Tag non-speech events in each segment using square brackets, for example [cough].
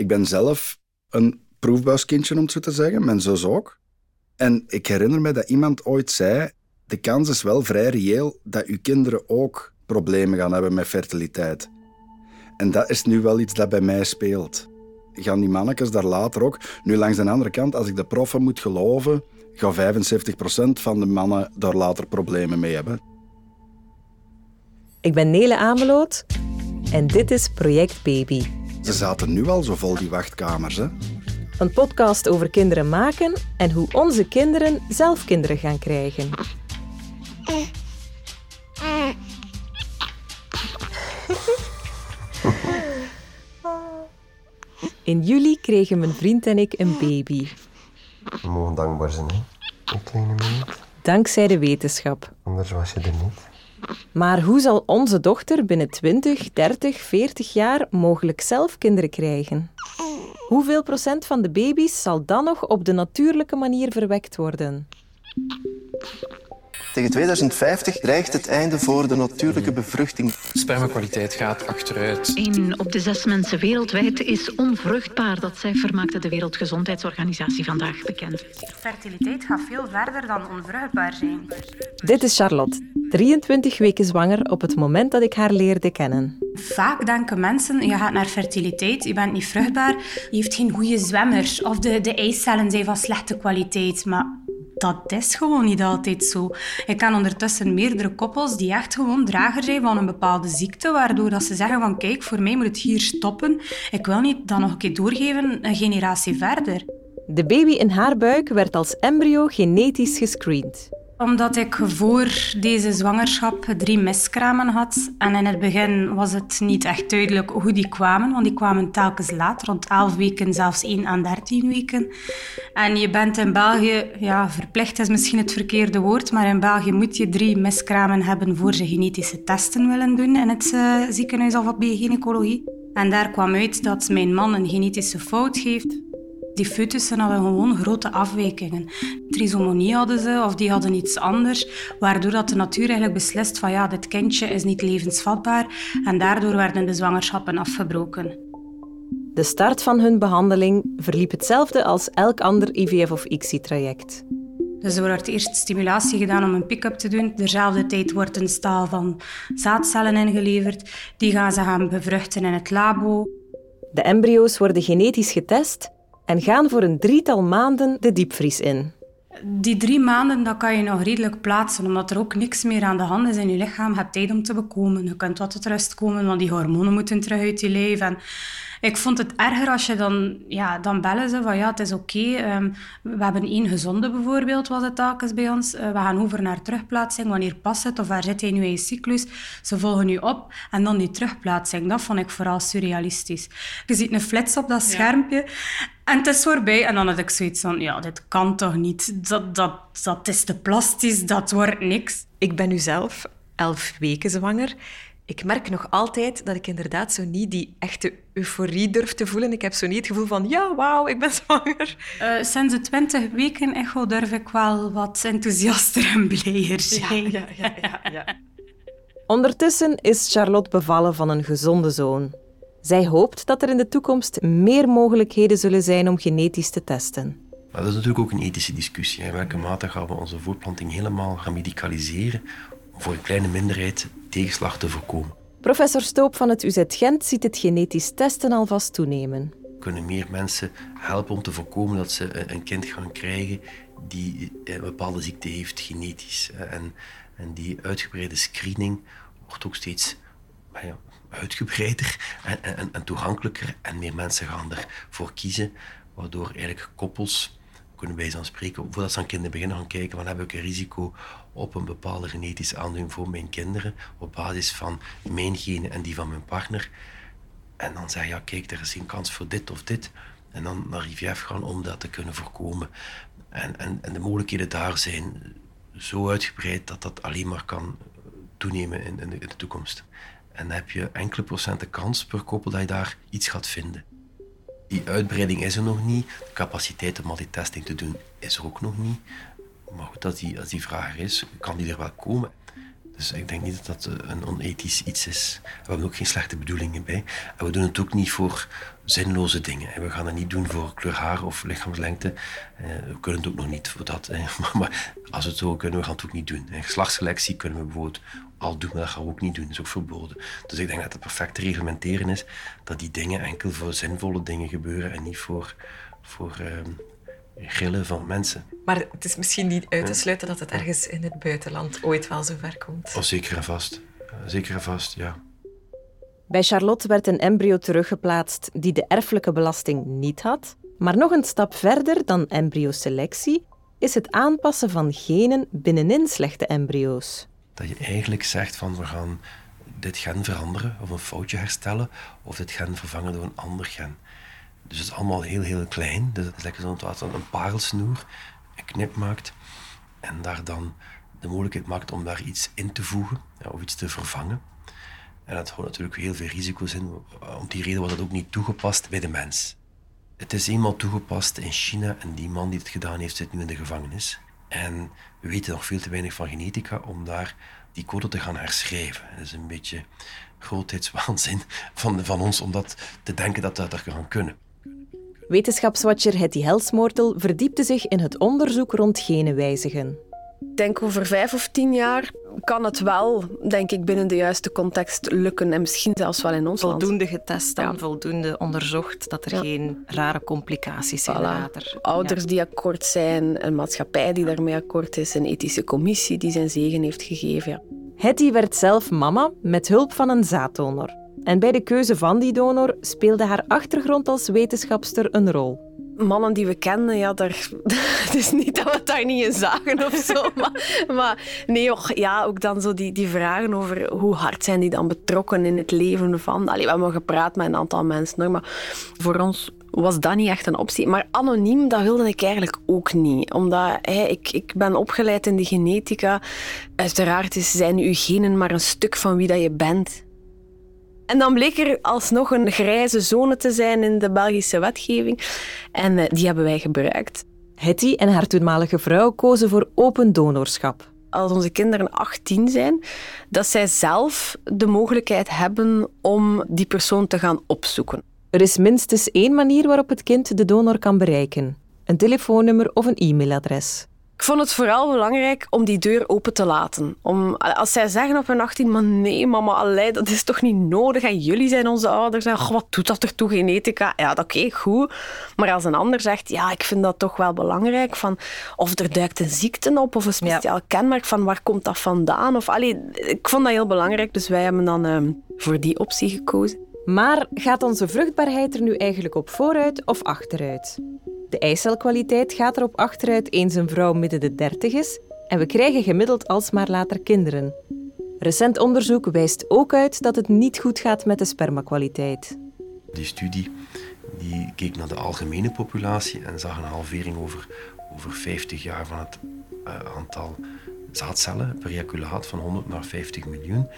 Ik ben zelf een proefbuiskindje, om het zo te zeggen. Mijn zus ook. En ik herinner me dat iemand ooit zei... De kans is wel vrij reëel dat uw kinderen ook problemen gaan hebben met fertiliteit. En dat is nu wel iets dat bij mij speelt. Gaan die mannetjes daar later ook... Nu, langs de andere kant, als ik de proffen moet geloven... gaan 75% van de mannen daar later problemen mee hebben. Ik ben Nele Ameloot en dit is Project Baby. Ze zaten nu al zo vol, die wachtkamers. Hè? Een podcast over kinderen maken en hoe onze kinderen zelf kinderen gaan krijgen. In juli kregen mijn vriend en ik een baby. We mogen dankbaar zijn, hè? Een kleine meid. Dankzij de wetenschap. Anders was je er niet. Maar hoe zal onze dochter binnen 20, 30, 40 jaar mogelijk zelf kinderen krijgen? Hoeveel procent van de baby's zal dan nog op de natuurlijke manier verwekt worden? Tegen 2050 dreigt het einde voor de natuurlijke bevruchting. Spermakwaliteit gaat achteruit. Eén op de zes mensen wereldwijd is onvruchtbaar. Dat cijfer maakte de Wereldgezondheidsorganisatie vandaag bekend. Fertiliteit gaat veel verder dan onvruchtbaar zijn. Dit is Charlotte, 23 weken zwanger op het moment dat ik haar leerde kennen. Vaak denken mensen, je gaat naar fertiliteit, je bent niet vruchtbaar, je heeft geen goede zwemmers of de, de eicellen zijn van slechte kwaliteit. Maar dat is gewoon niet altijd zo. Ik ken ondertussen meerdere koppels die echt gewoon drager zijn van een bepaalde ziekte, waardoor dat ze zeggen van kijk, voor mij moet het hier stoppen. Ik wil niet dat nog een keer doorgeven, een generatie verder. De baby in haar buik werd als embryo genetisch gescreend omdat ik voor deze zwangerschap drie miskramen had. En in het begin was het niet echt duidelijk hoe die kwamen, want die kwamen telkens laat, rond 11 weken, zelfs 1 aan 13 weken. En je bent in België, ja, verplicht is misschien het verkeerde woord, maar in België moet je drie miskramen hebben voor ze genetische testen willen doen in het uh, ziekenhuis of bij gynaecologie. En daar kwam uit dat mijn man een genetische fout heeft die foetussen hadden gewoon grote afwijkingen. Trisomonie hadden ze of die hadden iets anders, waardoor dat de natuur eigenlijk beslist van ja, dit kindje is niet levensvatbaar en daardoor werden de zwangerschappen afgebroken. De start van hun behandeling verliep hetzelfde als elk ander IVF of ICSI-traject. Dus er wordt eerst stimulatie gedaan om een pick-up te doen. Terzelfde tijd wordt een staal van zaadcellen ingeleverd. Die gaan ze gaan bevruchten in het labo. De embryo's worden genetisch getest en gaan voor een drietal maanden de diepvries in. Die drie maanden dat kan je nog redelijk plaatsen, omdat er ook niks meer aan de hand is in je lichaam. Je hebt tijd om te bekomen, je kunt wat tot rust komen, want die hormonen moeten terug uit je lijf. Ik vond het erger als je dan, ja, dan bellen ze van ja, het is oké. Ehm, we hebben één gezonde bijvoorbeeld, was het telkens bij ons. Uh, we gaan over naar terugplaatsing. Wanneer past het? Of waar zit hij nu in je cyclus? Ze volgen nu op. En dan die terugplaatsing. Dat vond ik vooral surrealistisch. Je ziet een flits op dat schermpje. En het is voorbij. En dan had ik zoiets van, ja, dit kan toch niet? Dat, dat, dat is te plastisch, dat wordt niks. Ik ben nu zelf elf weken zwanger ik merk nog altijd dat ik inderdaad zo niet die echte euforie durf te voelen. Ik heb zo niet het gevoel van, ja, wauw, ik ben [laughs] zwanger. Uh, sinds de twintig weken echo durf ik wel wat enthousiaster en blijer zijn. Ja, ja, ja, ja, Ondertussen is Charlotte bevallen van een gezonde zoon. Zij hoopt dat er in de toekomst meer mogelijkheden zullen zijn om genetisch te testen. Maar dat is natuurlijk ook een ethische discussie. In welke mate gaan we onze voortplanting helemaal gaan medicaliseren voor een kleine minderheid tegenslag te voorkomen. Professor Stoop van het UZ Gent ziet het genetisch testen alvast toenemen. Kunnen meer mensen helpen om te voorkomen dat ze een kind gaan krijgen die een bepaalde ziekte heeft genetisch. En, en die uitgebreide screening wordt ook steeds ja, uitgebreider en, en, en toegankelijker en meer mensen gaan ervoor kiezen, waardoor eigenlijk koppels kunnen wij dan spreken, voordat ze aan kinderen beginnen gaan kijken, van heb ik een risico op een bepaalde genetische aandoening voor mijn kinderen, op basis van mijn genen en die van mijn partner. En dan zeg je, ja kijk, er is geen kans voor dit of dit. En dan naar IVF gaan om dat te kunnen voorkomen. En, en, en de mogelijkheden daar zijn zo uitgebreid dat dat alleen maar kan toenemen in, in, de, in de toekomst. En dan heb je enkele procenten kans per koppel dat je daar iets gaat vinden. Die uitbreiding is er nog niet. De capaciteit om al die testing te doen is er ook nog niet. Maar goed, als die, als die vraag er is, kan die er wel komen. Dus ik denk niet dat dat een onethisch iets is. We hebben ook geen slechte bedoelingen bij. En we doen het ook niet voor zinloze dingen. En we gaan het niet doen voor kleur haar of lichaamslengte. Eh, we kunnen het ook nog niet voor dat. [laughs] Maar als we het zo kunnen, we gaan het ook niet doen. En geslachtsselectie kunnen we bijvoorbeeld al doen, maar dat gaan we ook niet doen. Dat is ook verboden. Dus ik denk dat het perfect te reglementeren is dat die dingen enkel voor zinvolle dingen gebeuren en niet voor, voor ehm, grillen van mensen. Maar het is misschien niet uit te sluiten dat het ergens in het buitenland ooit wel zo ver komt. Oh, zeker en vast. Zeker en vast, ja. Bij Charlotte werd een embryo teruggeplaatst die de erfelijke belasting niet had. Maar nog een stap verder dan embryoselectie is het aanpassen van genen binnenin slechte embryo's. Dat je eigenlijk zegt van we gaan dit gen veranderen of een foutje herstellen of dit gen vervangen door een ander gen. Dus het is allemaal heel, heel klein. Dus het is lekker zo'n een parelsnoer, een knip maakt en daar dan de mogelijkheid maakt om daar iets in te voegen of iets te vervangen. En dat houdt natuurlijk heel veel risico's in. Om die reden wordt dat ook niet toegepast bij de mens. Het is eenmaal toegepast in China en die man die het gedaan heeft zit nu in de gevangenis. En we weten nog veel te weinig van genetica om daar die code te gaan herschrijven. Het is een beetje grootheidswaanzin van, van ons om dat te denken dat we dat gaan kunnen. Wetenschapswatcher Hetty Helsmoortel verdiepte zich in het onderzoek rond genen wijzigen. Ik denk over vijf of tien jaar kan het wel, denk ik, binnen de juiste context lukken. En misschien zelfs wel in ons voldoende getest en voldoende onderzocht dat er geen rare complicaties zijn later. Ouders die akkoord zijn, een maatschappij die daarmee akkoord is, een ethische commissie die zijn zegen heeft gegeven. Hetty werd zelf mama met hulp van een zaaddonor. En bij de keuze van die donor speelde haar achtergrond als wetenschapster een rol mannen die we kenden, ja, daar, [laughs] het is niet dat we daar niet in zagen of zo. [laughs] Maar, nee, och, ja, ook dan zo die, die vragen over hoe hard zijn die dan betrokken in het leven van... Allee, we hebben gepraat met een aantal mensen, maar voor ons was dat niet echt een optie. Maar anoniem, dat wilde ik eigenlijk ook niet. Omdat ik, ik ben opgeleid in de genetica. Uiteraard zijn uw genen maar een stuk van wie dat je bent. En dan bleek er alsnog een grijze zone te zijn in de Belgische wetgeving. En eh, die hebben wij gebruikt. Hetty en haar toenmalige vrouw kozen voor open donorschap. Als onze kinderen 18 zijn, dat zij zelf de mogelijkheid hebben om die persoon te gaan opzoeken. Er is minstens één manier waarop het kind de donor kan bereiken: een telefoonnummer of een e-mailadres. Ik vond het vooral belangrijk om die deur open te laten. Om, als zij zeggen op hun 18, maar nee, mama, allee, dat is toch niet nodig. En jullie zijn onze ouders. En wat doet dat er toe, genetica? Ja, oké, goed. Maar als een ander zegt, ja, ik vind dat toch wel belangrijk. Van, of er duikt een ziekte op, of een speciaal kenmerk van waar komt dat vandaan? Of, allee, ik vond dat heel belangrijk, dus wij hebben dan uh, voor die optie gekozen. Maar gaat onze vruchtbaarheid er nu eigenlijk op vooruit of achteruit? De eicelkwaliteit gaat erop achteruit eens een vrouw midden de 30 is en we krijgen gemiddeld alsmaar later kinderen. Recent onderzoek wijst ook uit dat het niet goed gaat met de spermakwaliteit. Die studie die keek naar de algemene populatie en zag een halvering over, over 50 jaar van het uh, aantal zaadcellen per ejaculaat van 100 naar 50 miljoen.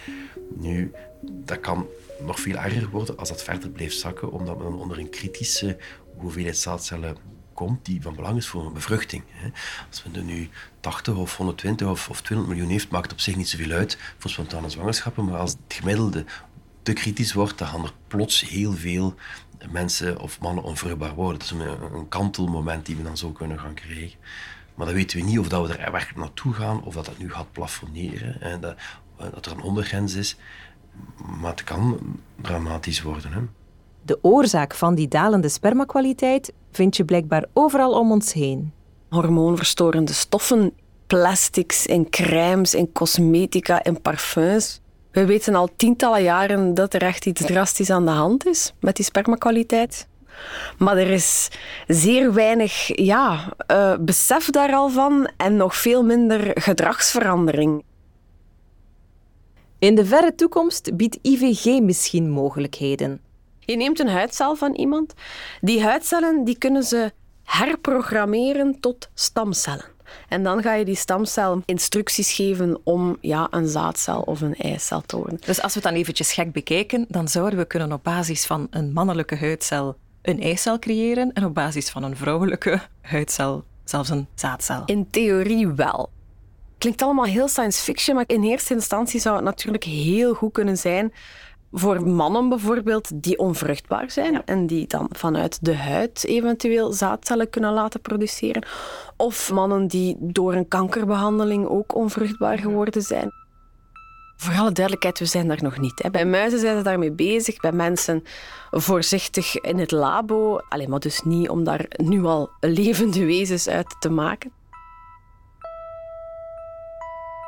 Nu, dat kan nog veel erger worden als dat verder blijft zakken, omdat dan onder een kritische hoeveelheid zaadcellen komt die van belang is voor een bevruchting. Als men er nu 80 of 120 of, of 200 miljoen heeft, maakt het op zich niet zoveel uit voor spontane zwangerschappen. Maar als het gemiddelde te kritisch wordt, dan gaan er plots heel veel mensen of mannen onvruchtbaar worden. Dat is een, een kantelmoment die we dan zo kunnen gaan krijgen. Maar dan weten we niet of dat we er werkelijk naartoe gaan, of dat dat nu gaat plafonneren, en dat, dat er een ondergrens is. Maar het kan dramatisch worden. Hè. De oorzaak van die dalende spermakwaliteit vind je blijkbaar overal om ons heen. Hormoonverstorende stoffen, plastics en crèmes en cosmetica en parfums. We weten al tientallen jaren dat er echt iets drastisch aan de hand is met die spermakwaliteit. Maar er is zeer weinig ja, uh, besef daar al van en nog veel minder gedragsverandering. In de verre toekomst biedt IVG misschien mogelijkheden. Je neemt een huidcel van iemand. Die huidcellen die kunnen ze herprogrammeren tot stamcellen. En dan ga je die stamcel instructies geven om ja, een zaadcel of een eicel te worden. Dus als we het dan eventjes gek bekijken, dan zouden we kunnen op basis van een mannelijke huidcel een eicel creëren en op basis van een vrouwelijke huidcel zelfs een zaadcel. In theorie wel. klinkt allemaal heel science fiction, maar in eerste instantie zou het natuurlijk heel goed kunnen zijn voor mannen bijvoorbeeld die onvruchtbaar zijn en die dan vanuit de huid eventueel zaadcellen kunnen laten produceren. Of mannen die door een kankerbehandeling ook onvruchtbaar geworden zijn. Voor alle duidelijkheid, we zijn daar nog niet. Hè. Bij muizen zijn ze daarmee bezig, bij mensen voorzichtig in het labo. Alleen maar dus niet om daar nu al levende wezens uit te maken.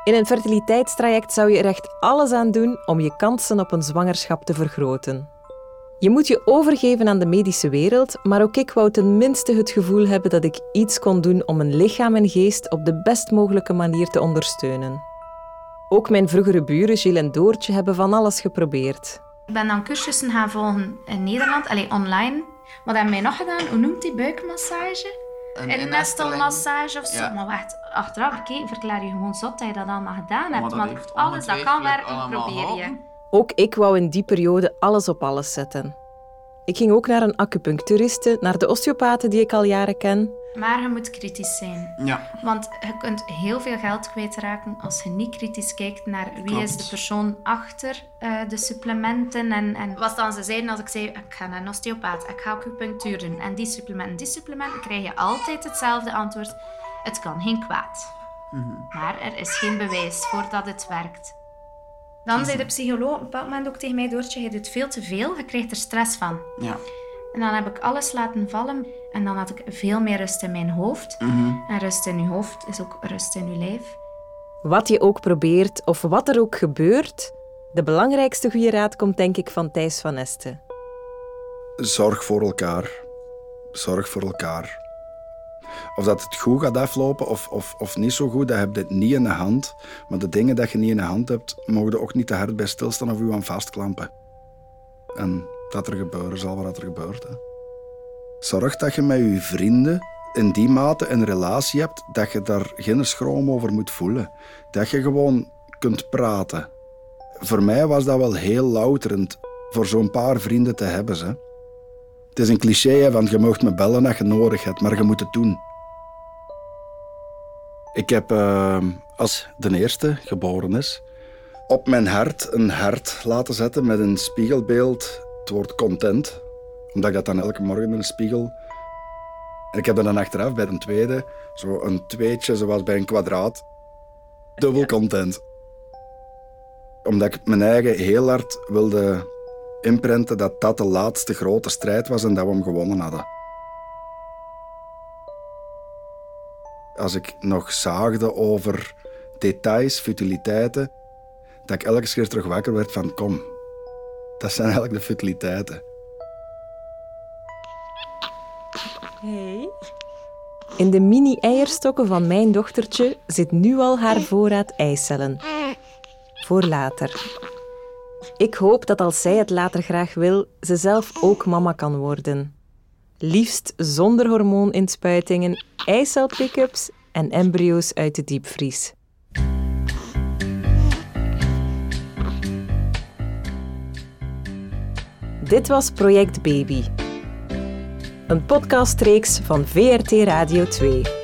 In een fertiliteitstraject zou je er echt alles aan doen om je kansen op een zwangerschap te vergroten. Je moet je overgeven aan de medische wereld, maar ook ik wou tenminste het gevoel hebben dat ik iets kon doen om mijn lichaam en geest op de best mogelijke manier te ondersteunen. Ook mijn vroegere buren Gilles en Doortje hebben van alles geprobeerd. Ik ben dan cursussen gaan volgen in Nederland, alleen online. Wat hebben wij nog gedaan? Hoe noemt die buikmassage? Een, een nestelmassage of zo. Ja. Maar wacht, achteraf bekeken verklaar je gewoon zot dat je dat allemaal gedaan hebt. Want alles dat kan werken, probeer je. Ook ik wou in die periode alles op alles zetten. Ik ging ook naar een acupuncturiste, naar de osteopaten die ik al jaren ken. Maar je moet kritisch zijn. Ja. Want je kunt heel veel geld kwijtraken als je niet kritisch kijkt naar wie Klopt. is de persoon achter uh, de supplementen. En, en wat dan ze zeiden als ik zei, ik ga naar een osteopaat, ik ga acupunctuur doen. En die supplementen, die supplementen, krijg je altijd hetzelfde antwoord. Het kan geen kwaad. Mhm. Maar er is geen bewijs voor dat het werkt. Dan zei de psycholoog op een bepaald moment ook tegen mij, Doortje, je doet veel te veel, je krijgt er stress van. Ja. En dan heb ik alles laten vallen en dan had ik veel meer rust in mijn hoofd. Mhm. En rust in je hoofd is ook rust in je lijf. Wat je ook probeert of wat er ook gebeurt, de belangrijkste goede raad komt denk ik van Thijs van Esten. Zorg voor elkaar. Zorg voor elkaar. Of dat het goed gaat aflopen of, of, of niet zo goed, dat heb je het niet in de hand. Maar de dingen dat je niet in de hand hebt, mogen ook niet te hard bij stilstaan of je aan vastklampen. En dat er gebeuren zal wat er gebeurt. Hè. Zorg dat je met je vrienden in die mate een relatie hebt dat je daar geen schroom over moet voelen. Dat je gewoon kunt praten. Voor mij was dat wel heel louterend voor zo'n paar vrienden te hebben. Het is een cliché hè, van je mag me bellen als je nodig hebt, maar je moet het doen. Ik heb uh, als de eerste geboren is, op mijn hart een hart laten zetten met een spiegelbeeld, het woord content. Omdat ik dat dan elke morgen in een spiegel. En ik heb dan achteraf bij een tweede, zo een tweetje zoals bij een kwadraat. Dubbel content. Omdat ik mijn eigen heel hard wilde inprenten dat dat de laatste grote strijd was en dat we hem gewonnen hadden. Als ik nog zaagde over details, futiliteiten, dat ik elke keer terug wakker werd van kom, dat zijn eigenlijk de futiliteiten. Hey. In de mini-eierstokken van mijn dochtertje zit nu al haar voorraad eicellen. Voor later. Ik hoop dat als zij het later graag wil, ze zelf ook mama kan worden. Liefst zonder hormooninspuitingen, eicelpick-ups en embryo's uit de diepvries. Dit was Project Baby. Een podcastreeks van VRT Radio 2.